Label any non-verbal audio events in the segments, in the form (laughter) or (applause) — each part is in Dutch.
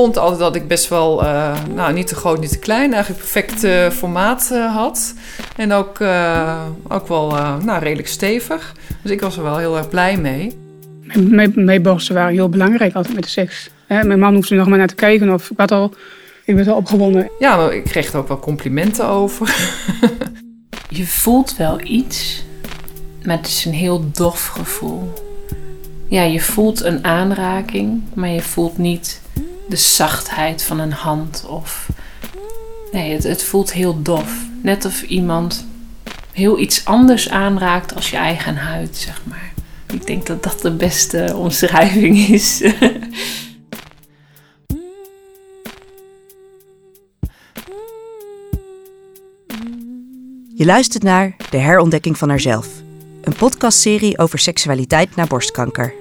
vond altijd dat ik best wel, uh, nou niet te groot, niet te klein, eigenlijk perfect uh, formaat uh, had. En ook, ook wel nou, redelijk stevig. Dus ik was er wel heel erg blij mee. Mijn, mijn borsten waren heel belangrijk altijd met de seks. Mijn man hoefde nog maar naar te kijken of ik had al, ik werd al opgewonden. Ja, maar ik kreeg er ook wel complimenten over. (laughs) Je voelt wel iets, maar het is een heel dof gevoel. Ja, je voelt een aanraking, maar je voelt niet de zachtheid van een hand of. Nee, het, het voelt heel dof. Net of iemand heel iets anders aanraakt als je eigen huid, zeg maar. Ik denk dat dat de beste omschrijving is. Je luistert naar De Herontdekking van Haarzelf, een podcastserie over seksualiteit na borstkanker.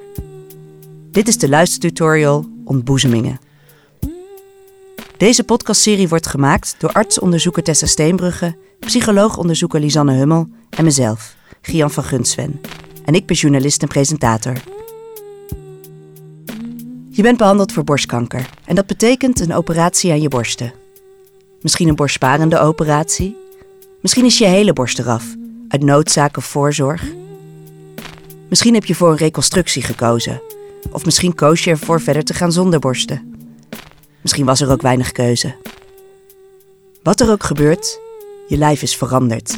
Dit is de luistertutorial Ontboezemingen. Deze podcastserie wordt gemaakt door artsonderzoeker Tessa Steenbrugge, psycholoogonderzoeker Lisanne Hummel en mezelf, Gian van Gunsven. En ik ben journalist en presentator. Je bent behandeld voor borstkanker en dat betekent een operatie aan je borsten. Misschien een borstsparende operatie. Misschien is je hele borst eraf, uit noodzaak of voorzorg. Misschien heb je voor een reconstructie gekozen. Of misschien koos je ervoor verder te gaan zonder borsten. Misschien was er ook weinig keuze. Wat er ook gebeurt, je lijf is veranderd.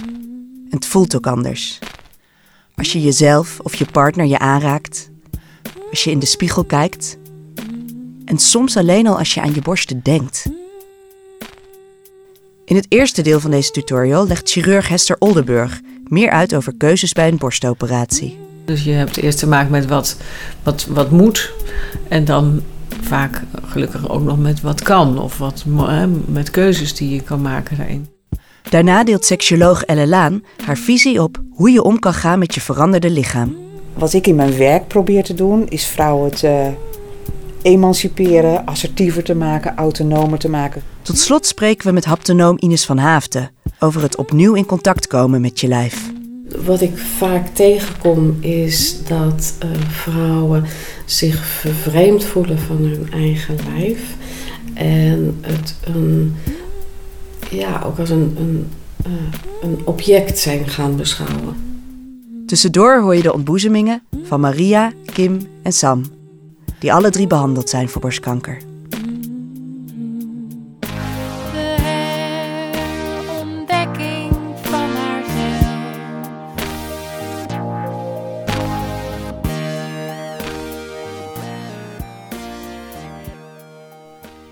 En het voelt ook anders. Als je jezelf of je partner je aanraakt, als je in de spiegel kijkt en soms alleen al als je aan je borsten denkt. In het eerste deel van deze tutorial legt chirurg Hester Oldenburg meer uit over keuzes bij een borstoperatie. Dus je hebt eerst te maken met wat, wat, wat moet en dan vaak gelukkig ook nog met wat kan of wat, met keuzes die je kan maken daarin. Daarna deelt seksuoloog Elle Laan haar visie op hoe je om kan gaan met je veranderde lichaam. Wat ik in mijn werk probeer te doen, is vrouwen te emanciperen, assertiever te maken, autonomer te maken. Tot slot spreken we met haptonoom Ines van Haafden over het opnieuw in contact komen met je lijf. Wat ik vaak tegenkom is dat uh, vrouwen zich vervreemd voelen van hun eigen lijf. En het een, ja, ook als een, een, uh, een object zijn gaan beschouwen. Tussendoor hoor je de ontboezemingen van Maria, Kim en Sam, die alle drie behandeld zijn voor borstkanker.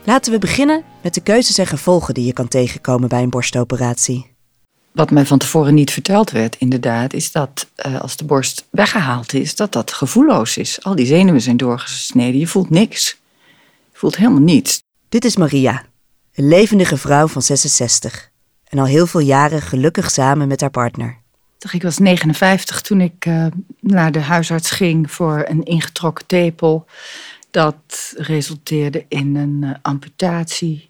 Laten we beginnen met de keuzes en gevolgen die je kan tegenkomen bij een borstoperatie. Wat mij van tevoren niet verteld werd, inderdaad, is dat uh, als de borst weggehaald is, dat dat gevoelloos is. Al die zenuwen zijn doorgesneden, je voelt niks. Je voelt helemaal niets. Dit is Maria, een levendige vrouw van 66 en al heel veel jaren gelukkig samen met haar partner. Ik was 59 toen ik uh, naar de huisarts ging voor een ingetrokken tepel. Dat resulteerde in een uh, amputatie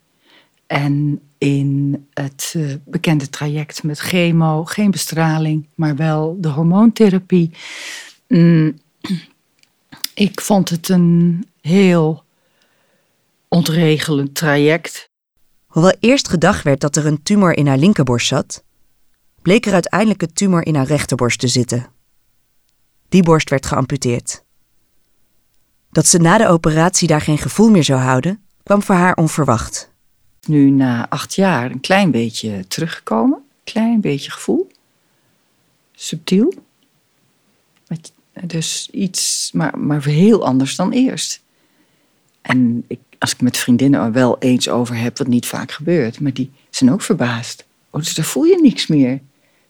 en in het uh, bekende traject met chemo, geen bestraling, maar wel de hormoontherapie. Mm, ik vond het een heel ontregelend traject. Hoewel eerst gedacht werd dat er een tumor in haar linkerborst zat, bleek er uiteindelijk een tumor in haar rechterborst te zitten. Die borst werd geamputeerd. Dat ze na de operatie daar geen gevoel meer zou houden, kwam voor haar onverwacht. Nu na acht jaar een klein beetje teruggekomen, klein beetje gevoel, subtiel. Dus iets, maar, maar heel anders dan eerst. En ik, als ik met vriendinnen er wel eens over heb, wat niet vaak gebeurt, maar die zijn ook verbaasd. Oh, dus daar voel je niks meer.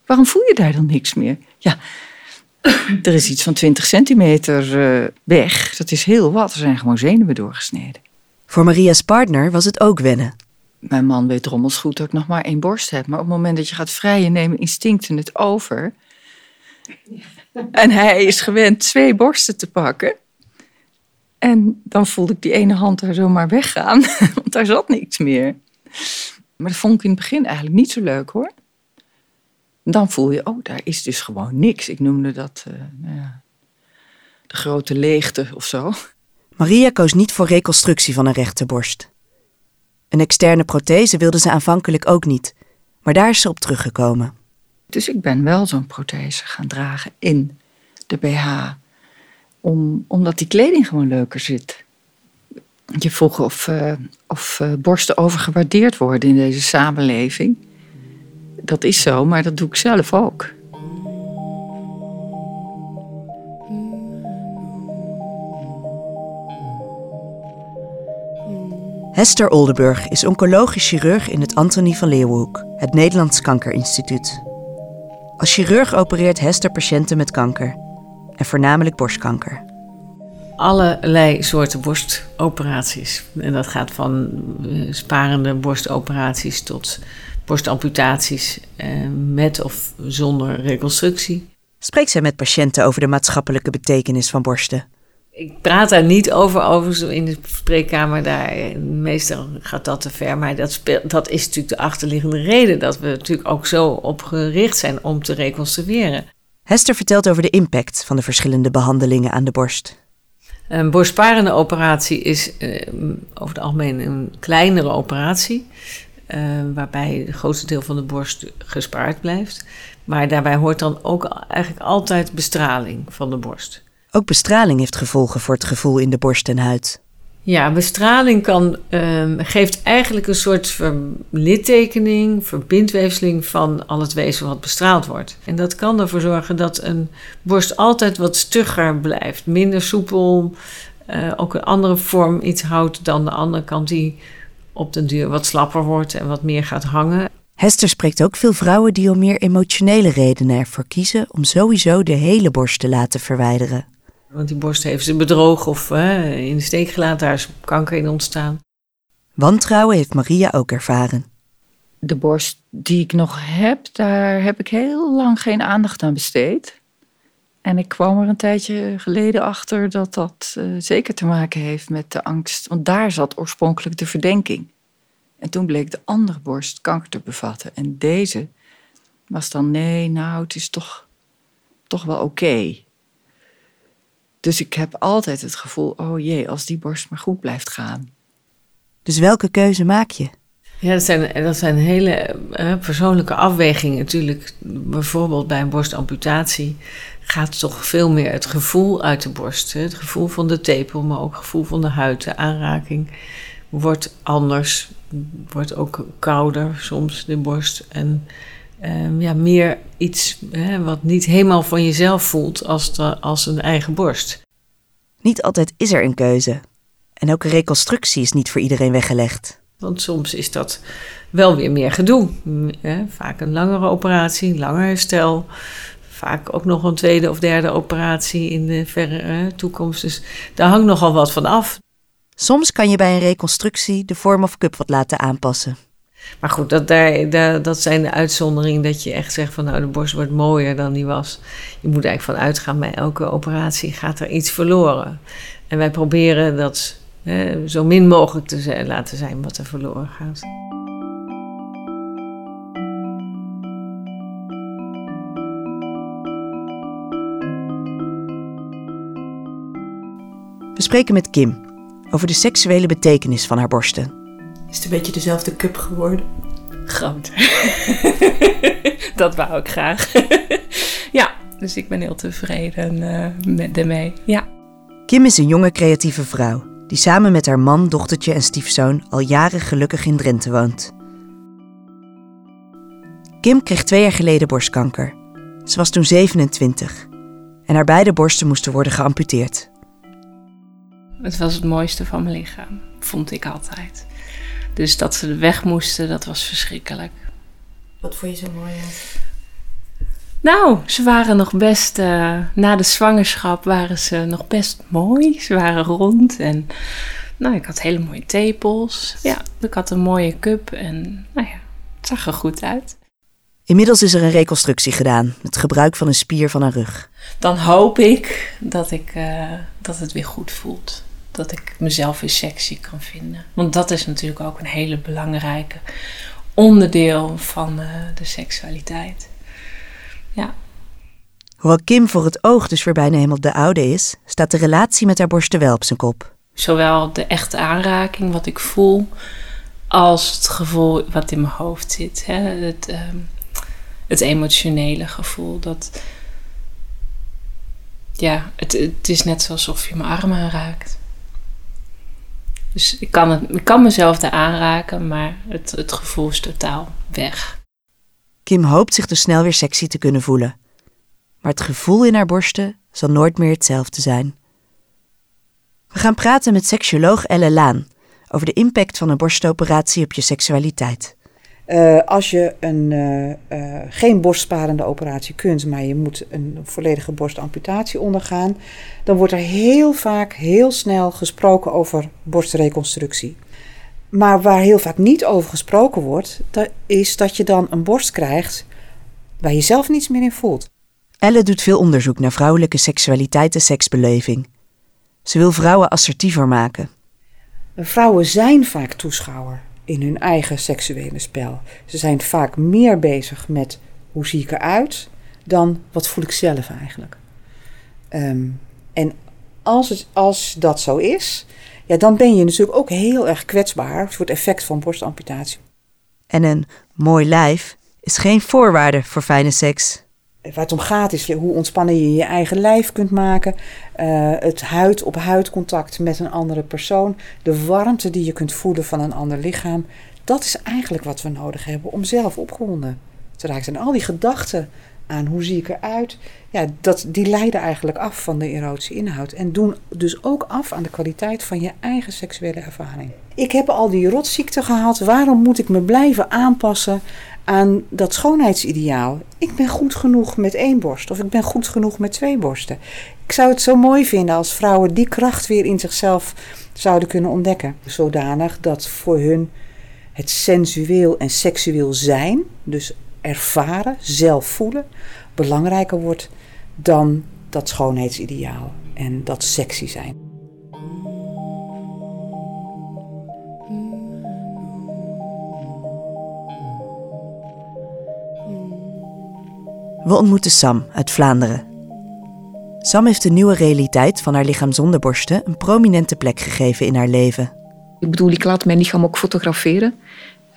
Waarom voel je daar dan niks meer? Ja, er is iets van 20 centimeter uh, weg. Dat is heel wat. Er zijn gewoon zenuwen doorgesneden. Voor Maria's partner was het ook wennen. Mijn man weet rommels goed dat ik nog maar één borst heb. Maar op het moment dat je gaat vrijen, nemen instincten het over. En hij is gewend twee borsten te pakken. En dan voelde ik die ene hand daar zomaar weggaan, (laughs) want daar zat niks meer. Maar dat vond ik in het begin eigenlijk niet zo leuk hoor dan voel je, oh, daar is dus gewoon niks. Ik noemde dat uh, nou ja, de grote leegte of zo. Maria koos niet voor reconstructie van een rechterborst. Een externe prothese wilde ze aanvankelijk ook niet, maar daar is ze op teruggekomen. Dus ik ben wel zo'n prothese gaan dragen in de BH. Om, omdat die kleding gewoon leuker zit. Je vroeg of, uh, of uh, borsten overgewaardeerd worden in deze samenleving. Dat is zo, maar dat doe ik zelf ook. Hester Oldenburg is oncologisch chirurg in het Antonie van Leeuwenhoek, het Nederlands Kankerinstituut. Als chirurg opereert Hester patiënten met kanker, en voornamelijk borstkanker. Allerlei soorten borstoperaties. En dat gaat van eh, sparende borstoperaties tot borstamputaties eh, met of zonder reconstructie. Spreekt zij met patiënten over de maatschappelijke betekenis van borsten? Ik praat daar niet over, over in de spreekkamer. Daar, meestal gaat dat te ver. Maar dat, dat is natuurlijk de achterliggende reden dat we natuurlijk ook zo op gericht zijn om te reconstrueren. Hester vertelt over de impact van de verschillende behandelingen aan de borst. Een borstsparende operatie is uh, over het algemeen een kleinere operatie. Uh, waarbij het grootste deel van de borst gespaard blijft. Maar daarbij hoort dan ook eigenlijk altijd bestraling van de borst. Ook bestraling heeft gevolgen voor het gevoel in de borst en huid. Ja, bestraling kan, um, geeft eigenlijk een soort littekening, verbindweefseling van al het wezen wat bestraald wordt. En dat kan ervoor zorgen dat een borst altijd wat stugger blijft, minder soepel, uh, ook een andere vorm iets houdt dan de andere kant die op den duur wat slapper wordt en wat meer gaat hangen. Hester spreekt ook veel vrouwen die om meer emotionele redenen ervoor kiezen om sowieso de hele borst te laten verwijderen. Want die borst heeft ze bedrogen of in de steek gelaten, daar is kanker in ontstaan. Wantrouwen heeft Maria ook ervaren. De borst die ik nog heb, daar heb ik heel lang geen aandacht aan besteed. En ik kwam er een tijdje geleden achter dat dat uh, zeker te maken heeft met de angst. Want daar zat oorspronkelijk de verdenking. En toen bleek de andere borst kanker te bevatten. En deze was dan, nee, nou, het is toch, toch wel oké. Dus ik heb altijd het gevoel, oh jee, als die borst maar goed blijft gaan. Dus welke keuze maak je? Ja, dat zijn, dat zijn hele uh, persoonlijke afwegingen natuurlijk. Bijvoorbeeld bij een borstamputatie gaat toch veel meer het gevoel uit de borst. Hè? Het gevoel van de tepel, maar ook het gevoel van de huid, de aanraking wordt anders. Wordt ook kouder soms, de borst. En um, ja, meer iets hè, wat niet helemaal van jezelf voelt als, de, als een eigen borst. Niet altijd is er een keuze. En ook reconstructie is niet voor iedereen weggelegd. Want soms is dat wel weer meer gedoe. Hè? Vaak een langere operatie, langer herstel. Vaak ook nog een tweede of derde operatie in de verre toekomst. Dus daar hangt nogal wat van af. Soms kan je bij een reconstructie de vorm of cup wat laten aanpassen. Maar goed, dat, daar, daar, dat zijn de uitzonderingen dat je echt zegt van nou de borst wordt mooier dan die was. Je moet eigenlijk van uitgaan bij elke operatie gaat er iets verloren. En wij proberen dat hè, zo min mogelijk te laten zijn wat er verloren gaat. We spreken met Kim over de seksuele betekenis van haar borsten. Is het een beetje dezelfde cup geworden? Groot. (laughs) dat wou ik graag. (laughs) ja, dus ik ben heel tevreden uh, met ermee. Ja. Kim is een jonge creatieve vrouw die samen met haar man, dochtertje en stiefzoon al jaren gelukkig in Drenthe woont. Kim kreeg twee jaar geleden borstkanker. Ze was toen 27 en haar beide borsten moesten worden geamputeerd. Het was het mooiste van mijn lichaam, vond ik altijd. Dus dat ze weg moesten, dat was verschrikkelijk. Wat vond je zo mooi Nou, ze waren nog best, uh, na de zwangerschap waren ze nog best mooi. Ze waren rond en nou, ik had hele mooie tepels. Ja, ik had een mooie cup en nou ja, het zag er goed uit. Inmiddels is er een reconstructie gedaan met gebruik van een spier van haar rug. Dan hoop ik dat, ik, uh, dat het weer goed voelt dat ik mezelf weer sexy kan vinden. Want dat is natuurlijk ook een hele belangrijke onderdeel van uh, de seksualiteit. Ja. Hoewel Kim voor het oog dus weer bijna helemaal de oude is, staat de relatie met haar borsten wel op zijn kop. Zowel de echte aanraking, wat ik voel, als het gevoel wat in mijn hoofd zit. Hè? Het, ehm, het emotionele gevoel. Dat, ja, het, het is net alsof je mijn arm aanraakt. Dus ik kan, het, ik kan mezelf daar aanraken, maar het, het gevoel is totaal weg. Kim hoopt zich dus snel weer sexy te kunnen voelen. Maar het gevoel in haar borsten zal nooit meer hetzelfde zijn. We gaan praten met seksuoloog Elle Laan over de impact van een borstoperatie op je seksualiteit. Uh, als je een, uh, uh, geen borstsparende operatie kunt, maar je moet een volledige borstamputatie ondergaan, dan wordt er heel vaak heel snel gesproken over borstreconstructie. Maar waar heel vaak niet over gesproken wordt, dat is dat je dan een borst krijgt waar je zelf niets meer in voelt. Elle doet veel onderzoek naar vrouwelijke seksualiteit en seksbeleving. Ze wil vrouwen assertiever maken. Vrouwen zijn vaak toeschouwer in hun eigen seksuele spel. Ze zijn vaak meer bezig met hoe zie ik eruit dan wat voel ik zelf eigenlijk. Um, en als, het, als dat zo is, ja, dan ben je natuurlijk ook heel erg kwetsbaar voor het effect van borstamputatie. En een mooi lijf is geen voorwaarde voor fijne seks. Waar het om gaat is hoe ontspannen je je eigen lijf kunt maken. Uh, het huid-op-huid contact met een andere persoon. De warmte die je kunt voelen van een ander lichaam. Dat is eigenlijk wat we nodig hebben om zelf opgewonden te raken. En al die gedachten aan hoe zie ik eruit. Ja, dat, die leiden eigenlijk af van de erotische inhoud. En doen dus ook af aan de kwaliteit van je eigen seksuele ervaring. Ik heb al die rotziekte gehad. Waarom moet ik me blijven aanpassen aan dat schoonheidsideaal? Ik ben goed genoeg met één borst. Of ik ben goed genoeg met twee borsten. Ik zou het zo mooi vinden als vrouwen die kracht weer in zichzelf zouden kunnen ontdekken. Zodanig dat voor hun het sensueel en seksueel zijn, dus ervaren, zelf voelen, belangrijker wordt dan dat schoonheidsideaal en dat sexy zijn. We ontmoeten Sam uit Vlaanderen. Sam heeft de nieuwe realiteit van haar lichaam zonder borsten een prominente plek gegeven in haar leven. Ik bedoel, ik laat mijn lichaam ook fotograferen.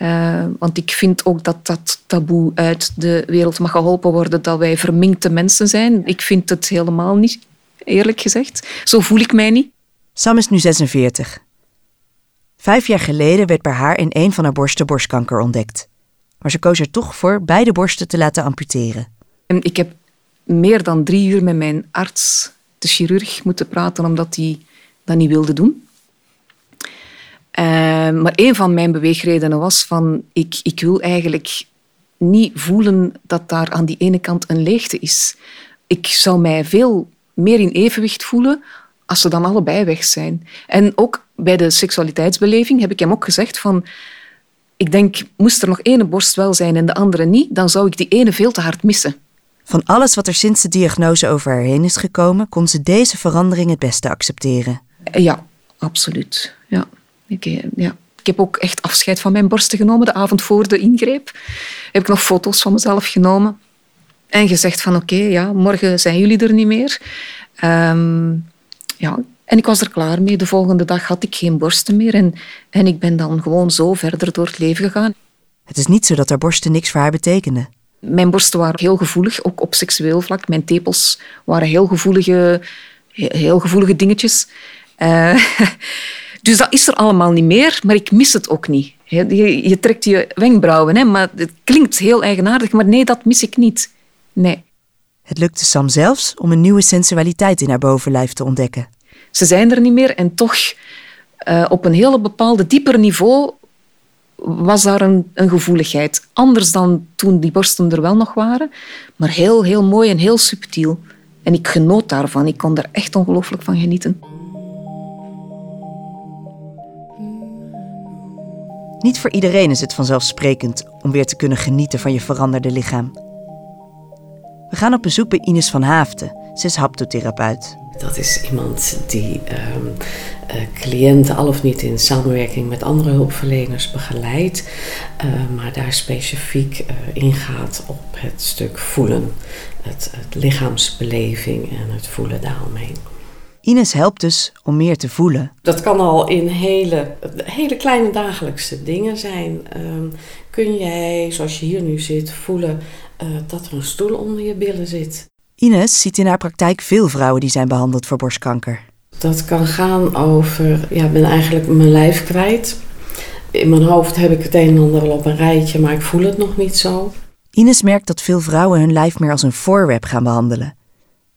Uh, want ik vind ook dat dat taboe uit de wereld mag geholpen worden dat wij verminkte mensen zijn. Ik vind het helemaal niet, eerlijk gezegd. Zo voel ik mij niet. Sam is nu 46. Vijf jaar geleden werd bij haar in een van haar borsten borstkanker ontdekt. Maar ze koos er toch voor beide borsten te laten amputeren. En ik heb meer dan drie uur met mijn arts, de chirurg, moeten praten omdat hij dat niet wilde doen. Uh, maar een van mijn beweegredenen was van ik, ik wil eigenlijk niet voelen dat daar aan die ene kant een leegte is. Ik zou mij veel meer in evenwicht voelen als ze dan allebei weg zijn. En ook bij de seksualiteitsbeleving heb ik hem ook gezegd van ik denk, moest er nog ene borst wel zijn en de andere niet, dan zou ik die ene veel te hard missen. Van alles wat er sinds de diagnose over haar heen is gekomen, kon ze deze verandering het beste accepteren. Ja, absoluut. Ja. Ik, eh, ja. ik heb ook echt afscheid van mijn borsten genomen de avond voor de ingreep. Heb ik nog foto's van mezelf genomen. En gezegd van oké, ja, morgen zijn jullie er niet meer. Um, ja, en ik was er klaar mee. De volgende dag had ik geen borsten meer. En, en ik ben dan gewoon zo verder door het leven gegaan. Het is niet zo dat haar borsten niks voor haar betekenden. Mijn borsten waren heel gevoelig, ook op seksueel vlak. Mijn tepels waren heel gevoelige, heel gevoelige dingetjes. Uh, (laughs) Dus dat is er allemaal niet meer, maar ik mis het ook niet. Je, je trekt je wenkbrauwen, hè, maar het klinkt heel eigenaardig, maar nee, dat mis ik niet. Nee. Het lukte Sam zelfs om een nieuwe sensualiteit in haar bovenlijf te ontdekken. Ze zijn er niet meer en toch uh, op een hele bepaalde dieper niveau was daar een, een, gevoeligheid. Anders dan toen die borsten er wel nog waren, maar heel, heel mooi en heel subtiel. En ik genoot daarvan. Ik kon er echt ongelooflijk van genieten. Niet voor iedereen is het vanzelfsprekend om weer te kunnen genieten van je veranderde lichaam. We gaan op bezoek bij Ines van Haafden. Ze is haptotherapeut. Dat is iemand die um, uh, cliënten al of niet in samenwerking met andere hulpverleners begeleidt, uh, maar daar specifiek uh, ingaat op het stuk voelen, het, het lichaamsbeleving en het voelen daaromheen. Ines helpt dus om meer te voelen. Dat kan al in hele, hele kleine dagelijkse dingen zijn. Ehm, kun jij, zoals je hier nu zit, voelen eh, dat er een stoel onder je billen zit? Ines ziet in haar praktijk veel vrouwen die zijn behandeld voor borstkanker. Dat kan gaan over, ja, ik ben eigenlijk mijn lijf kwijt. In mijn hoofd heb ik het een en ander al op een rijtje, maar ik voel het nog niet zo. Ines merkt dat veel vrouwen hun lijf meer als een voorwerp gaan behandelen.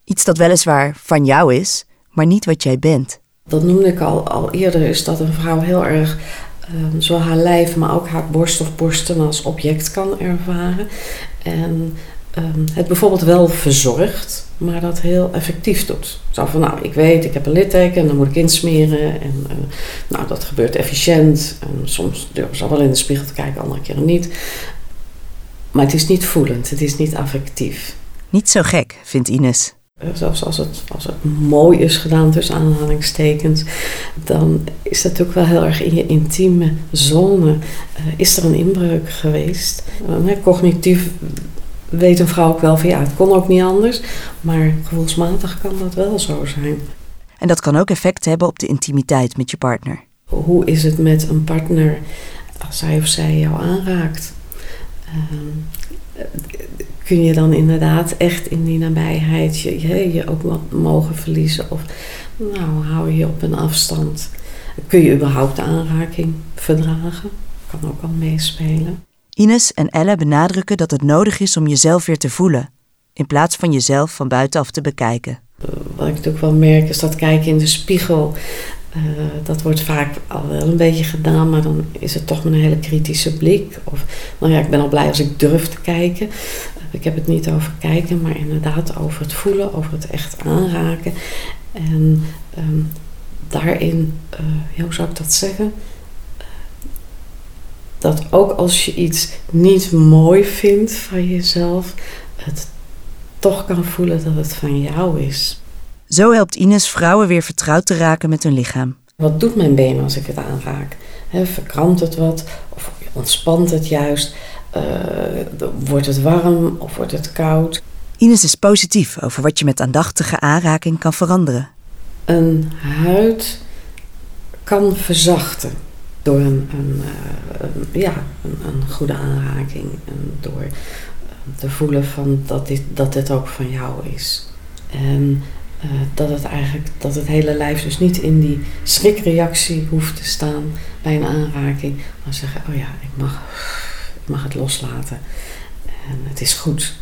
Iets dat weliswaar van jou is, maar niet wat jij bent. Dat noemde ik al, al eerder, is dat een vrouw heel erg um, zowel haar lijf, maar ook haar borst of borsten als object kan ervaren. En um, het bijvoorbeeld wel verzorgt, maar dat heel effectief doet. Zo van, nou, ik weet, ik heb een litteken en dan moet ik insmeren. En uh, nou, dat gebeurt efficiënt. En soms durven ze wel in de spiegel te kijken, andere keren niet. Maar het is niet voelend, het is niet affectief. Niet zo gek, vindt Ines. Zelfs als het, als het mooi is gedaan tussen aanhalingstekens, dan is dat ook wel heel erg in je intieme zone. Uh, is er een inbreuk geweest? Uh, cognitief weet een vrouw ook wel van ja, het kon ook niet anders. Maar gevoelsmatig kan dat wel zo zijn. En dat kan ook effect hebben op de intimiteit met je partner. Hoe is het met een partner als hij of zij jou aanraakt? Uh, kun je dan inderdaad echt in die nabijheid je, je, je ook wat mogen verliezen? Of nou, hou je je op een afstand? Kun je überhaupt de aanraking verdragen? Kan ook al meespelen. Ines en Elle benadrukken dat het nodig is om jezelf weer te voelen, in plaats van jezelf van buitenaf te bekijken. Wat ik natuurlijk wel merk is dat kijken in de spiegel. Uh, dat wordt vaak al wel een beetje gedaan, maar dan is het toch een hele kritische blik. Of, nou ja, ik ben al blij als ik durf te kijken. Ik heb het niet over kijken, maar inderdaad over het voelen, over het echt aanraken. En um, daarin, uh, hoe zou ik dat zeggen? Dat ook als je iets niet mooi vindt van jezelf, het toch kan voelen dat het van jou is. Zo helpt Ines vrouwen weer vertrouwd te raken met hun lichaam. Wat doet mijn been als ik het aanraak? He, verkrampt het wat? Of ontspant het juist? Uh, wordt het warm of wordt het koud? Ines is positief over wat je met aandachtige aanraking kan veranderen. Een huid kan verzachten door een, een, een ja, een, een, goede aanraking en door te voelen van dat dit, dat dit ook van jou is. En uh, dat het eigenlijk dat het hele lijf dus niet in die schrikreactie hoeft te staan bij een aanraking, maar zeggen: Oh ja, ik mag, ik mag het loslaten en het is goed.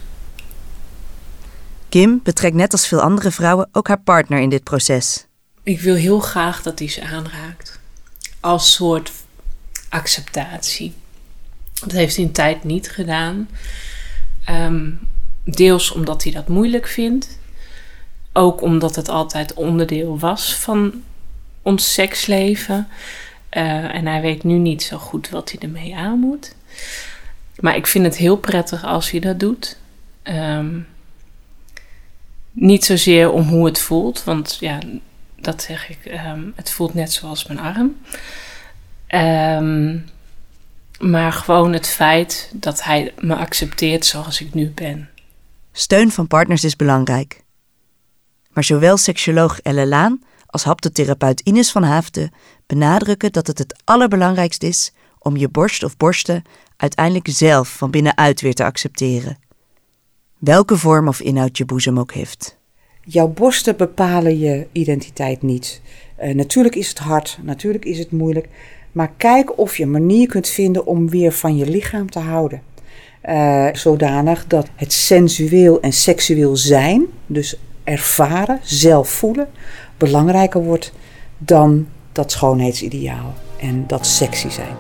Kim betrekt net als veel andere vrouwen ook haar partner in dit proces. Ik wil heel graag dat hij ze aanraakt. Als soort acceptatie. Dat heeft hij een tijd niet gedaan. Um, deels omdat hij dat moeilijk vindt. Ook omdat het altijd onderdeel was van ons seksleven. Uh, en hij weet nu niet zo goed wat hij ermee aan moet. Maar ik vind het heel prettig als hij dat doet. Um, niet zozeer om hoe het voelt, want ja, dat zeg ik. Um, het voelt net zoals mijn arm. Um, maar gewoon het feit dat hij me accepteert zoals ik nu ben. Steun van partners is belangrijk. Maar zowel seksuoloog Elle Laan als haptotherapeut Ines van Haafden benadrukken dat het het allerbelangrijkst is om je borst of borsten uiteindelijk zelf van binnenuit weer te accepteren. Welke vorm of inhoud je boezem ook heeft. Jouw borsten bepalen je identiteit niet. Uh, natuurlijk is het hard, natuurlijk is het moeilijk. Maar kijk of je een manier kunt vinden om weer van je lichaam te houden. Uh, zodanig dat het sensueel en seksueel zijn, dus ervaren, zelf voelen, belangrijker wordt dan dat schoonheidsideaal en dat sexy zijn.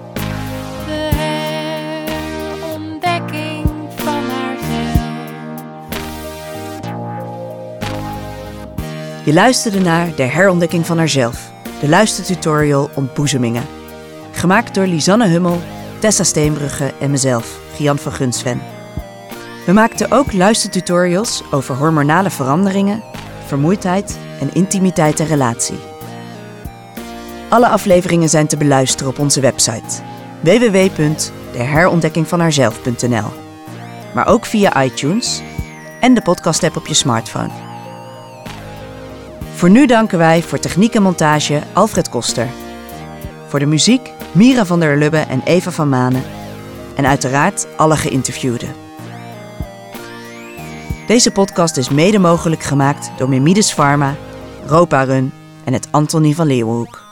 Je luisterde naar De Herontdekking van Haarzelf, de luistertutorial Ontboezemingen. Gemaakt door Lisanne Hummel, Tessa Steenbrugge en mezelf, Gian van Gunsven. We maakten ook luistertutorials over hormonale veranderingen, vermoeidheid en intimiteit en relatie. Alle afleveringen zijn te beluisteren op onze website www.deherontdekkingvanhaarzelf.nl, maar ook via iTunes en de podcast-app op je smartphone. Voor nu danken wij voor techniek en montage Alfred Koster. Voor de muziek Mira van der Lubbe en Eva van Manen. En uiteraard alle geïnterviewden. Deze podcast is mede mogelijk gemaakt door Mimides Pharma, Ropa Run en het Antonie van Leeuwenhoek.